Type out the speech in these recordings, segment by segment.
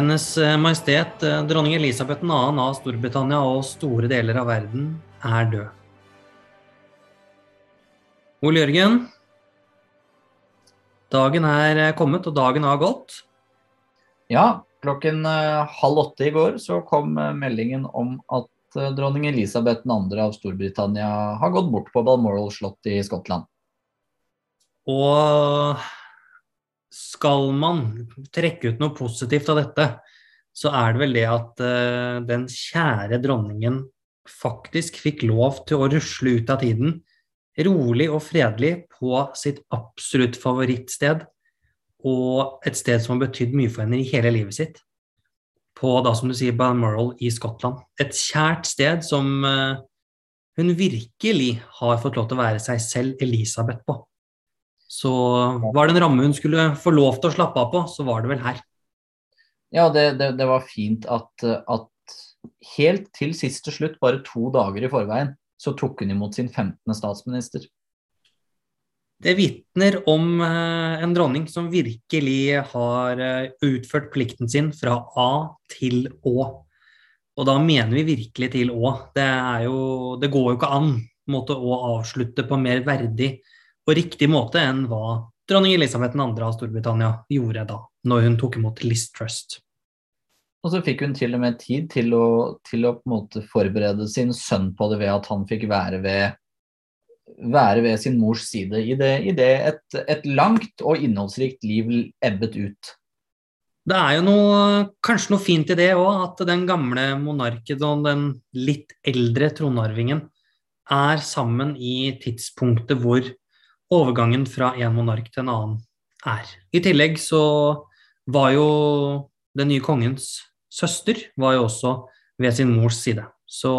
Hennes eh, Majestet eh, dronning Elisabeth 2. av Storbritannia og store deler av verden er død. Ole Jørgen, dagen er eh, kommet, og dagen har gått. Ja, klokken halv åtte i går så kom meldingen om at dronning Elisabeth 2. av Storbritannia har gått bort på Balmoral slott i Skottland. Og skal man trekke ut noe positivt av dette, så er det vel det at uh, den kjære dronningen faktisk fikk lov til å rusle ut av tiden, rolig og fredelig, på sitt absolutt favorittsted, og et sted som har betydd mye for henne i hele livet sitt, på da som du sier Balmoral i Skottland. Et kjært sted som uh, hun virkelig har fått lov til å være seg selv Elisabeth på. Så var det en ramme hun skulle få lov til å slappe av på, så var det vel her. Ja, det, det, det var fint at, at, helt til siste slutt, bare to dager i forveien, så tok hun imot sin 15. statsminister. Det vitner om eh, en dronning som virkelig har eh, utført plikten sin fra A til Å. Og da mener vi virkelig til Å. Det, jo, det går jo ikke an måte, å avslutte på mer verdig på riktig måte enn hva dronning Elisabeth 2. av Storbritannia gjorde da, når hun tok imot Liz Trust. Og så fikk hun til og med tid til å, til å forberede sin sønn på det ved at han fikk være ved, være ved sin mors side i det, i det et, et, langt og innholdsrikt liv ebbet ut. Det er jo noe, kanskje noe fint i det òg, at den gamle monarken og den litt eldre tronarvingen er sammen i tidspunktet hvor overgangen fra en monark til en annen er. I tillegg så var jo den nye kongens søster var jo også ved sin mors side. Så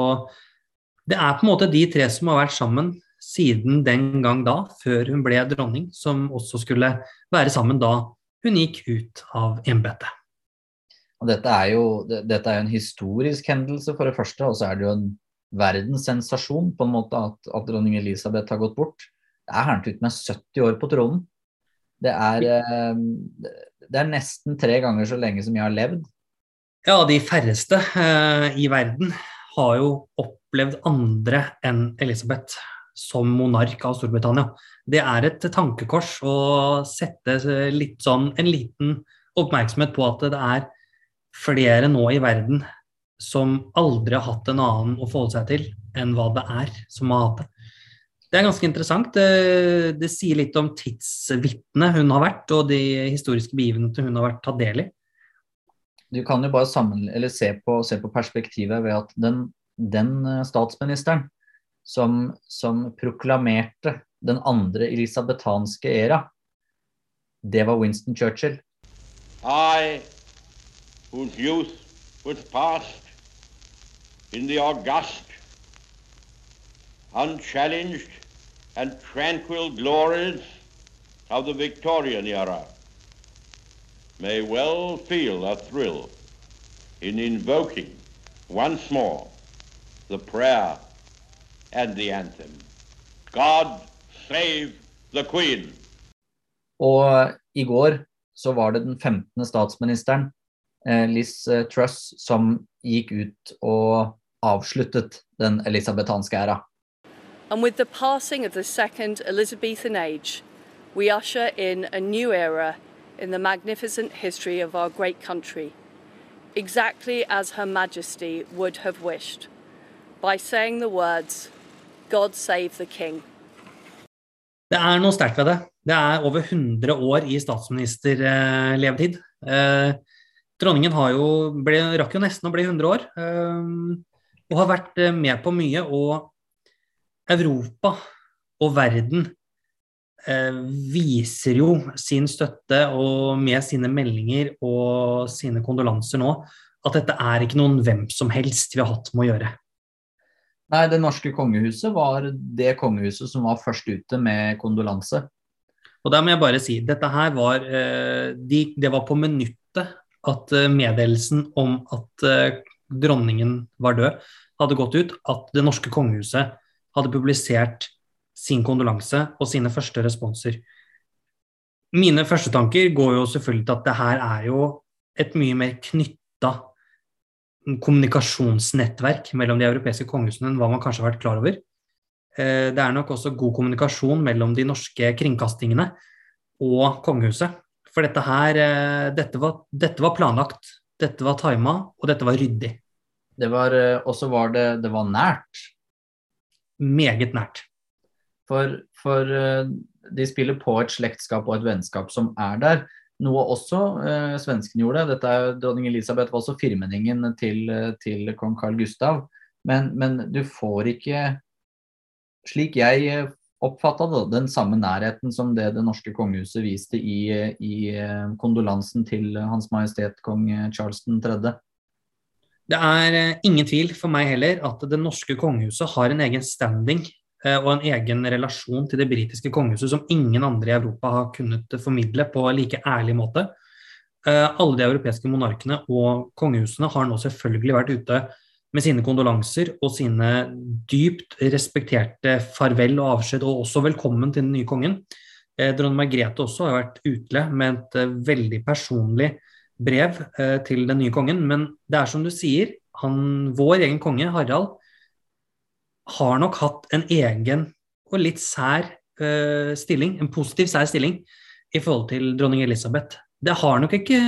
det er på en måte de tre som har vært sammen siden den gang da, før hun ble dronning, som også skulle være sammen da hun gikk ut av embetet. Dette er, jo, dette er en historisk hendelse, for det første, og så er det jo en verdenssensasjon på en måte at, at dronning Elisabeth har gått bort. Det er ut med 70 år på tronen. Det er, eh, det er nesten tre ganger så lenge som jeg har levd. Ja, de færreste eh, i verden har jo opplevd andre enn Elisabeth som monark av Storbritannia. Det er et tankekors å sette sånn, en liten oppmerksomhet på at det er flere nå i verden som aldri har hatt en annen å forholde seg til enn hva det er som har hatt det. Det er ganske interessant. Det, det sier litt om tidsvitnet hun har vært, og de historiske begivenhetene hun har vært tatt del i. Du kan jo bare sammen, se, på, se, på, perspektivet ved at den, den eh, statsministeren som, som, proklamerte den andre elisabethanske æra, det var Winston Churchill. I, whose youth was passed in the august, unchallenged and tranquil glories of the Victorian era may well feel a thrill in invoking once more the prayer and the anthem. God save the Queen. Og i går så var det den 15. statsministeren, eh, Liz eh, Truss, som gikk ut og avsluttet den elisabetanske æra. And with the passing of the second Elizabethan age, we usher in a new era in the magnificent history of our great country, exactly as Her Majesty would have wished, by saying the words, God save the King. Det er noe sterkt ved det. Det er over 100 år i statsministerlevetid. Eh, dronningen har jo ble, rakk jo nesten å bli 100 år, eh, og har vært eh, med på mye. og Europa og verden eh, viser jo sin støtte og med sine meldinger og sine kondolanser nå at dette er ikke noen hvem som helst vi har hatt med å gjøre. Nei, det norske kongehuset var det kongehuset som var først ute med kondolanse. Og der må jeg bare si, dette her var eh, de, Det var på minuttet at eh, meddelelsen om at eh, dronningen var død, hadde gått ut, at det norske kongehuset hadde publisert sin kondolanse og sine første responser. Mine første tanker går jo selvfølgelig til at det her er jo et mye mer knytta kommunikasjonsnettverk mellom de europeiske kongehusene enn hva man kanskje har vært klar over. Eh, det er nok også god kommunikasjon mellom de norske kringkastingene og kongehuset. For dette her eh, dette var, dette var planlagt, dette var tima, og dette var ryddig. Det var også var det, det var nært. Meget nært. For, for de spiller på et slektskap og et vennskap som er der. Noe også eh, svenskene gjorde. Dette er, Dronning Elisabeth var også firmenningen til, til kong Carl Gustav. Men, men, du får ikke, slik jeg oppfatta det, den samme nærheten som det det norske kongehuset viste i, i eh, kondolansen til Hans Majestet kong Charles 3. Det er eh, ingen tvil for meg heller at det norske kongehuset har en egen standing Eh, og en egen relasjon til det britiske kongehuset som ingen andre i Europa har kunnet formidle på like ærlig måte. Eh, alle de europeiske monarkene og kongehusene har nå selvfølgelig vært ute med sine kondolanser og sine dypt respekterte farvel og avskjed, og også velkommen til den nye kongen. Dronning Margrethe også har vært ute med et veldig personlig brev til den nye kongen. Men det er som du sier, han, vår egen konge, Harald, har nok hatt en egen og litt sær uh, stilling, en positiv sær stilling, i forhold til dronning Elisabeth. Det har nok ikke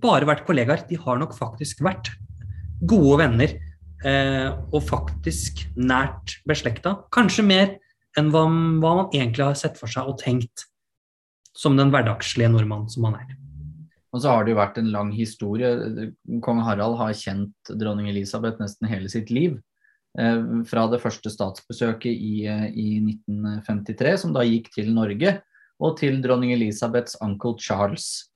bare vært kollegaer, de har nok faktisk vært gode venner. Uh, og faktisk nært beslekta. Kanskje mer enn hva, hva, man egentlig har sett for seg og tenkt som den hverdagslige nordmann som han er. Og så har det jo vært en lang historie. Kong Harald har kjent dronning Elisabeth nesten hele sitt liv. Eh, fra det første statsbesøket i, eh, i, 1953, som da gikk til Norge, og til dronning Elisabeths uncle Charles,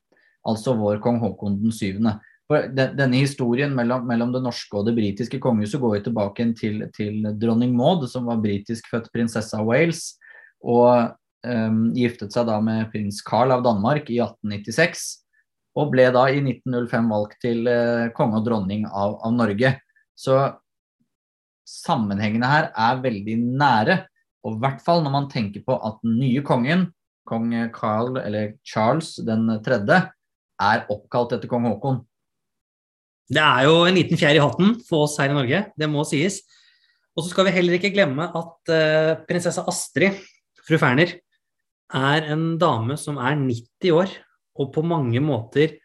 altså vår kong Haakon den syvende. For denne historien mellom, mellom, det norske og det britiske kongehuset går jo tilbake til, til dronning Maud, som var britisk født prinsesse av Wales, og um, giftet seg da med prins Carl av Danmark i 1896. Og ble da i 1905 valgt til uh, konge og dronning av, av Norge. Så sammenhengene her er veldig nære. Og i hvert fall når man tenker på at den nye kongen, kong Carl, eller Charles den tredje, er oppkalt etter kong Haakon. Det er jo en liten fjær i hatten for oss her i Norge, det må sies. Og så skal vi heller ikke glemme at uh, prinsesse Astrid, fru Ferner, er en dame som er 90 år, og på mange måter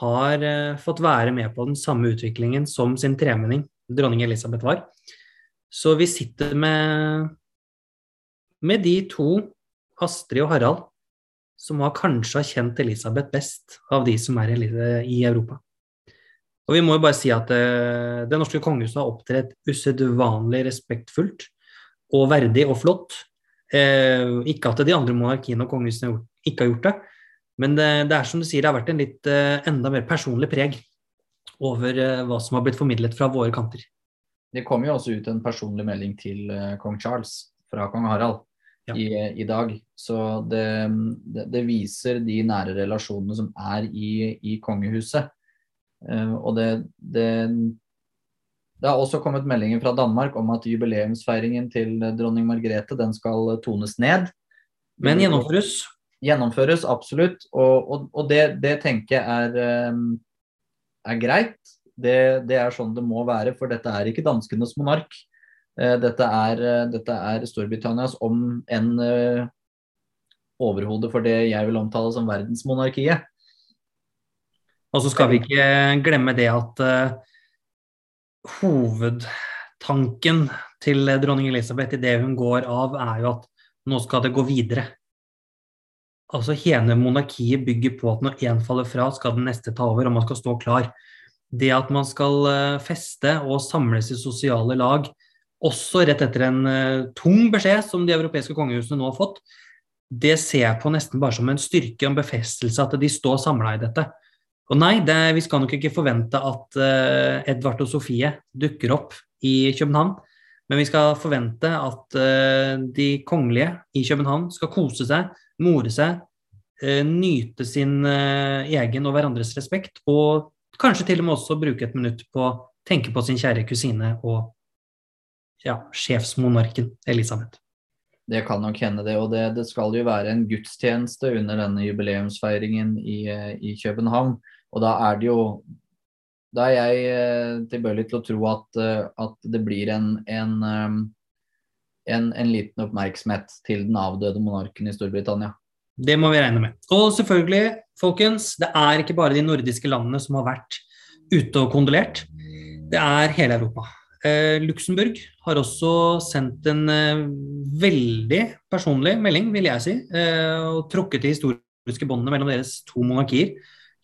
har eh, fått være med på den samme utviklingen som sin tremenning dronning Elisabeth var. Så vi sitter med, med de to, Astrid og Harald, som har kanskje har kjent Elisabeth best av de som er i Europa. Og vi må jo bare si at det, det norske kongehuset har opptredd usedvanlig respektfullt og verdig og flott. Eh, ikke at de andre monarkiene og kongehusene ikke har gjort det, men det, det, er som du sier, det har vært en litt eh, enda mer personlig preg over eh, hva som har blitt formidlet fra våre kanter. Det kom jo også ut en personlig melding til uh, kong Charles fra kong Harald ja. i, i, dag. Så det, det, det, viser de nære relasjonene som er i, i kongehuset. Og det, det, det har også kommet meldinger fra Danmark om at jubileumsfeiringen til dronning Margrethe den skal tones ned. Men gjennomføres? Gjennomføres, absolutt. Og, og, og det, det, tenker jeg er, um, er greit. Det, det, er sånn det må være, for dette er ikke danskenes monark. Eh, dette er, eh, dette er Storbritannias, om enn uh, overhode for det jeg vil omtale som verdensmonarkiet. Og så skal vi ikke glemme det at uh, hovedtanken til dronning Elisabeth i det hun går av, er jo at nå skal det gå videre. Altså Hele monarkiet bygger på at når én faller fra, skal den neste ta over, og man skal stå klar det at man skal eh, feste og samles i sosiale lag, også rett etter en uh, tung beskjed som de europeiske kongehusene nå har fått, det ser jeg på nesten bare som en styrke og en befestelse at de står samla i dette. Og nei, det, vi skal nok ikke forvente at uh, Edvard og Sofie dukker opp i København, men vi skal forvente at uh, de kongelige i København skal kose seg, more seg, nyte sin egen og hverandres respekt og Kanskje til og med også bruke et minutt på å tenke på sin kjære kusine og ja, sjefsmonarken Elisabeth. Det kan nok hende, det. Og det, det, skal jo være en gudstjeneste under denne jubileumsfeiringen i, i, København. Og da er det jo Da er jeg eh, tilbøyelig til å tro at, eh, at det blir en, en, eh, en, en liten oppmerksomhet til den avdøde monarken i Storbritannia. Det må vi regne med. Og selvfølgelig, folkens, det er ikke bare de nordiske landene som har vært ute og kondolert. Det er hele Europa. Eh, Luxembourg har også sendt en eh, veldig personlig melding, vil jeg si, eh, og trukket de historiske båndene mellom deres to monarkier.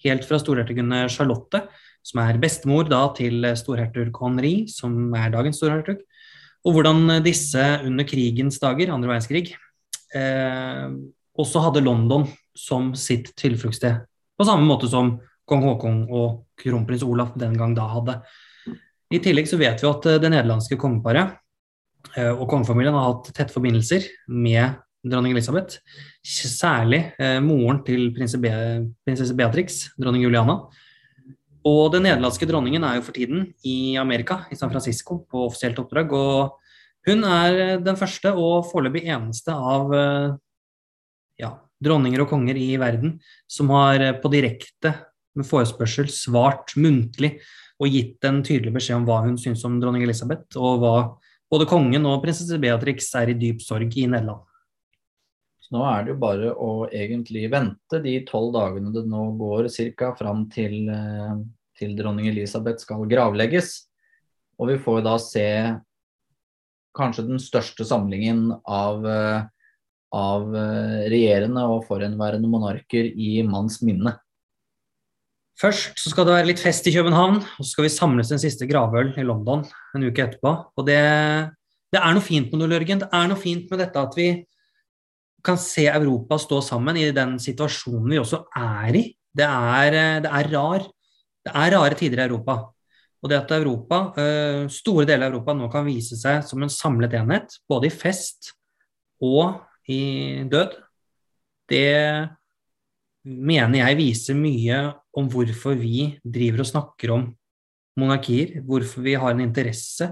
Helt fra storhertugunne Charlotte, som er bestemor da til storhertug Henri, som er dagens storhertug. Og hvordan disse under krigens dager, andre verdenskrig, eh, også hadde London som sitt tilfluktssted. På samme måte som kong Haakon og kronprins Olaf den gang da hadde. I tillegg så vet vi at eh, det nederlandske kongeparet eh, og kongefamilien har hatt tette forbindelser med dronning Elisabeth. Særlig eh, moren til prinsesse Beatrix, dronning Juliana. Og den nederlandske dronningen er jo for tiden i Amerika, i San Francisco, på offisielt oppdrag. Og hun er den første og foreløpig eneste av ja, dronninger og konger i verden som har på direkte med forespørsel svart muntlig og gitt en tydelig beskjed om hva hun syns om dronning Elisabeth, og hva både kongen og prinsesse Beatrix er i dyp sorg i Nederland. Nå er det jo bare å egentlig vente de tolv dagene det nå går ca. fram til, eh, til dronning Elisabeth skal gravlegges. Og vi får da se kanskje den største samlingen av, eh, av eh, regjerende og forhenværende monarker i manns minne. Først så skal det være litt fest i København, og så skal vi samles en siste gravøl i London en uke etterpå. Og det, det er noe fint med det, Lørgen. Det er noe fint med dette at vi kan se Europa stå sammen i den situasjonen vi også er i. Det er, det er rar. Det er rare tider i Europa. Og det at Europa, eh, store deler av Europa nå kan vise seg som en samlet enhet, både i fest og i død, det mener jeg viser mye om hvorfor vi driver og snakker om monarkier, hvorfor vi har en interesse,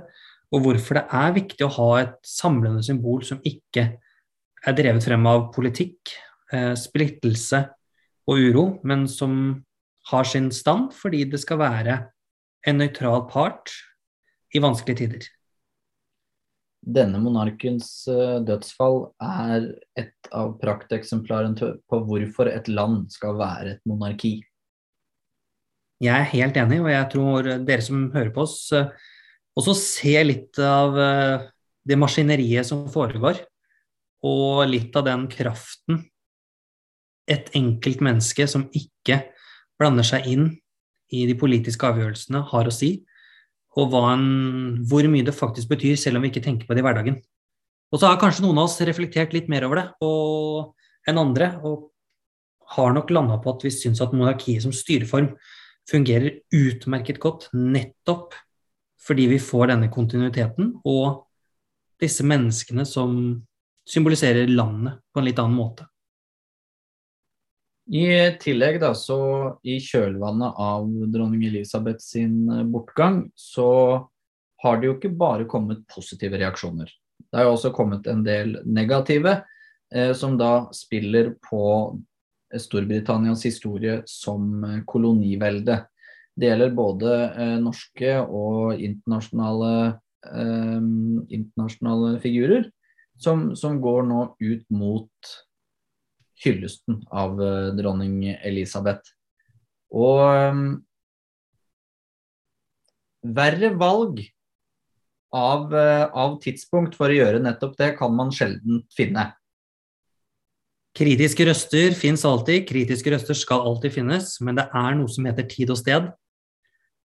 og hvorfor det er viktig å ha et samlende symbol som ikke er drevet frem av politikk, eh, splittelse og uro, men som har sin stand fordi det skal være en nøytral part i vanskelige tider denne monarkens eh, dødsfall er et av prakteksemplarene på hvorfor et land skal være et monarki. Jeg er helt enig, og jeg tror dere som hører på oss, eh, også ser litt av det maskineriet som foregår, og litt av den kraften et enkelt menneske som ikke blander seg inn i de politiske avgjørelsene, har å si og en, hvor mye det faktisk betyr, selv om vi ikke tenker på det i hverdagen. Og så har kanskje noen av oss reflektert litt mer over det enn andre, og har nok landa på at vi syns at monarkiet som styreform fungerer utmerket godt nettopp fordi vi får denne kontinuiteten og disse menneskene som symboliserer landet på en litt annen måte. I tillegg, da, så i kjølvannet av dronning Elisabeth sin eh, bortgang, så har det jo ikke bare kommet positive reaksjoner. Det har jo også kommet en del negative, eh, som da spiller på Storbritannias historie som eh, kolonivelde. Det gjelder både eh, norske og internasjonale, eh, internasjonale figurer, som, som, går nå ut mot hyllesten av uh, dronning Elisabeth. Og um, verre valg av, uh, av, tidspunkt for å gjøre nettopp det, kan man sjelden finne. Kritiske røster fins alltid, kritiske røster skal alltid finnes, men det er noe som heter tid og sted.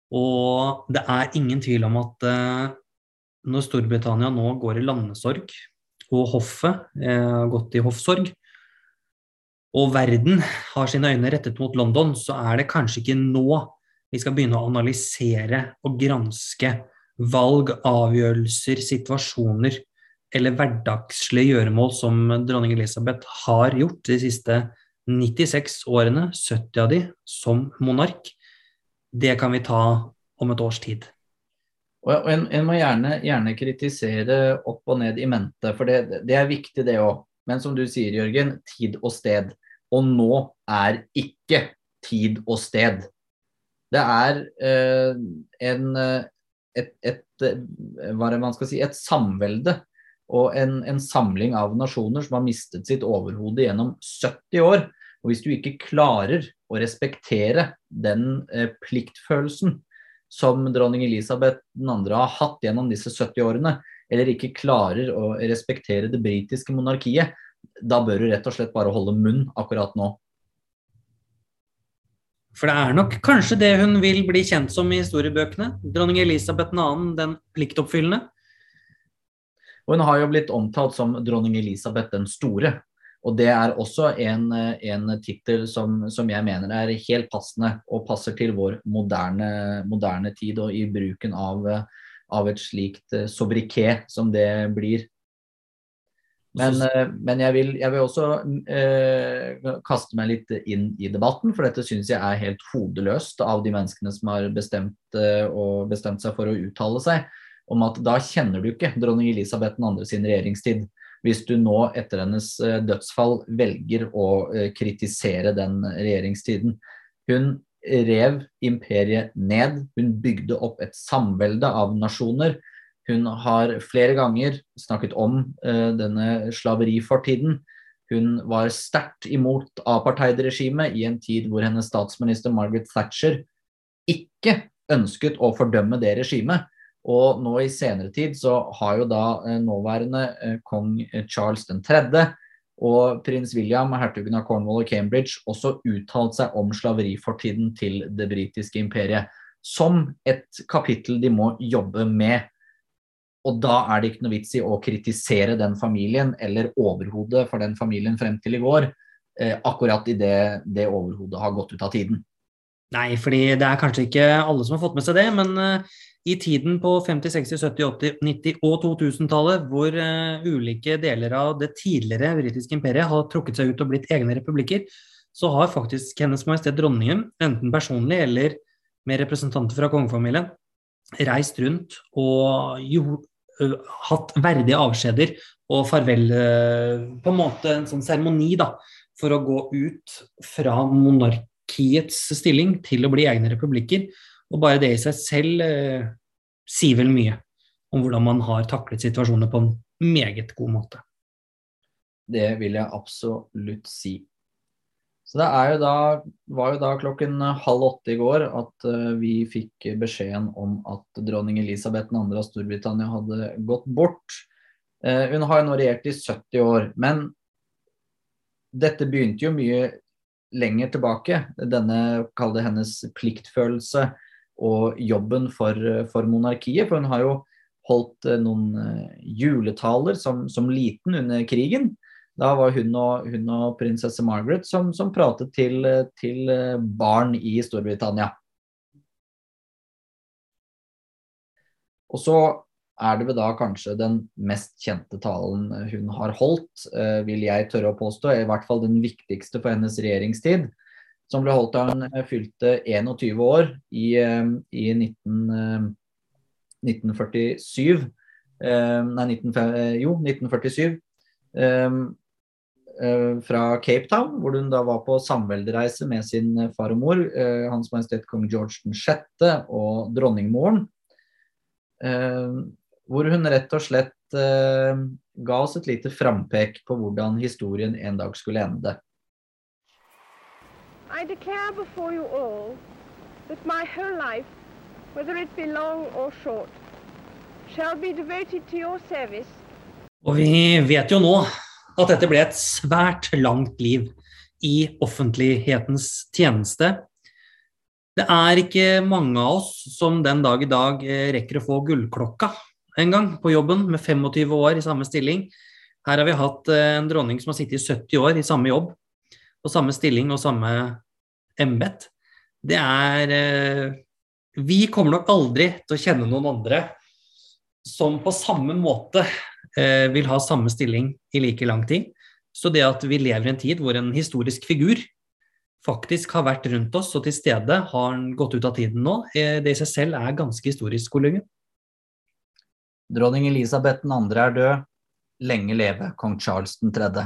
Og det er ingen tvil om at uh, når Storbritannia nå går i landesorg, og hoffet har gått i hoffsorg, og verden har sine øyne rettet mot London, så er det kanskje ikke nå vi skal begynne å analysere og granske valg, avgjørelser, situasjoner eller hverdagslige gjøremål som dronning Elisabeth har gjort de siste 96 årene, 70 av de, som monark. Det kan vi ta om et års tid. Og en, en må gjerne, gjerne, kritisere opp og ned i mente, for det, det er viktig, det òg. Men som du sier, Jørgen, tid og sted. Og nå er ikke tid og sted. Det er eh, en, et, et, hva er det man skal si, et samvelde og en, en, samling av nasjoner som har mistet sitt overhode gjennom 70 år. Og hvis du ikke klarer å respektere den eh, pliktfølelsen som dronning Elisabeth 2. har hatt gjennom disse 70 årene, eller ikke klarer å respektere det britiske monarkiet, da bør du rett og slett bare holde munn akkurat nå. For det er nok kanskje det hun vil bli kjent som i historiebøkene. Dronning Elisabeth 2., den pliktoppfyllende. Og hun har jo blitt omtalt som dronning Elisabeth den store. Og det er også en, en tittel som, som, jeg mener er helt passende og passer til vår moderne, moderne tid og i bruken av, av et slikt eh, sobriquet som det blir. Men, eh, men jeg, vil, jeg, vil, også eh, kaste meg litt inn i debatten, for dette syns jeg er helt hodeløst av de menneskene som har bestemt, eh, bestemt seg for å uttale seg om at da kjenner du ikke dronning Elisabeth 2. sin regjeringstid hvis du nå etter hennes eh, dødsfall velger å eh, kritisere den regjeringstiden. Hun rev imperiet ned. Hun bygde opp et samvelde av nasjoner. Hun har flere ganger snakket om uh, denne slaverifortiden. Hun var sterkt imot apartheidregimet i en tid hvor hennes statsminister Margaret Thatcher ikke ønsket å fordømme det regimet. Og nå i senere tid så har jo da eh, nåværende eh, kong eh, Charles 3. og prins William, hertugen av Cornwall og Cambridge, også uttalt seg om slaverifortiden til det britiske imperiet. Som et kapittel de må jobbe med. Og da er det ikke noe vits i å kritisere den familien eller overhodet for den familien frem til i går, akkurat idet det overhodet har gått ut av tiden. Nei, fordi det er kanskje ikke alle som har fått med seg det, men i tiden på 50-, 60-, 70-, 80-, 90- og 2000-tallet, hvor uh, ulike deler av det tidligere britiske imperiet har trukket seg ut og blitt egne republikker, så har faktisk Hennes Majestet Dronningen, enten personlig eller med representanter fra kongefamilien, reist rundt og jo, uh, hatt verdige avskjeder og farvel På en måte en sånn seremoni, da, for å gå ut fra monarkiets stilling til å bli egne republikker. Og bare det i seg selv eh, sier vel mye om hvordan man har taklet situasjoner på en meget god måte. Det vil jeg absolutt si. Så det jo da, var jo da klokken halv åtte i går at uh, vi fikk beskjeden om at dronning Elisabeth 2. av Storbritannia hadde gått bort. Uh, hun har jo nå regjert i 70 år, men dette begynte jo mye lenger tilbake. Denne, kall det hennes pliktfølelse og jobben for, for, monarkiet. For hun har jo holdt eh, noen eh, juletaler som, som liten under krigen. Da var hun og, hun og prinsesse Margaret som, som pratet til, til, barn i Storbritannia. Og så er det vel da kanskje den mest kjente talen hun har holdt, eh, vil jeg tørre å påstå. I hvert fall den viktigste på hennes regjeringstid som ble holdt da hun eh, fylte 21 år i, eh, i 19, 1947. Eh, nei, 19, jo, 1947. Fra Cape Town, hvor hun da var på samveldereise med sin far og mor, Hans Majestet Kong George 6. og dronningmoren. Hvor hun rett og slett ga oss et lite frampek på hvordan historien en dag skulle ende. I declare before you all that my whole life, whether it be long or short, shall be devoted to your service. Og vi vet jo nå at dette ble et svært langt liv i offentlighetens tjeneste. Det er ikke mange av oss som den dag i dag eh, rekker å få gullklokka en gang på jobben, med 25 år i samme stilling. Her har vi hatt eh, en dronning som har sittet i 70 år i samme jobb og samme stilling og samme embet, det er eh, Vi kommer nok aldri til å kjenne noen andre som på samme måte eh, vil ha samme stilling i like lang tid. Så det at vi lever i en tid hvor en historisk figur faktisk har vært rundt oss og til stede, har han gått ut av tiden nå, det i seg selv er ganske historisk, Ole Dronning Elisabeth 2. er død. Lenge leve kong Charles 3.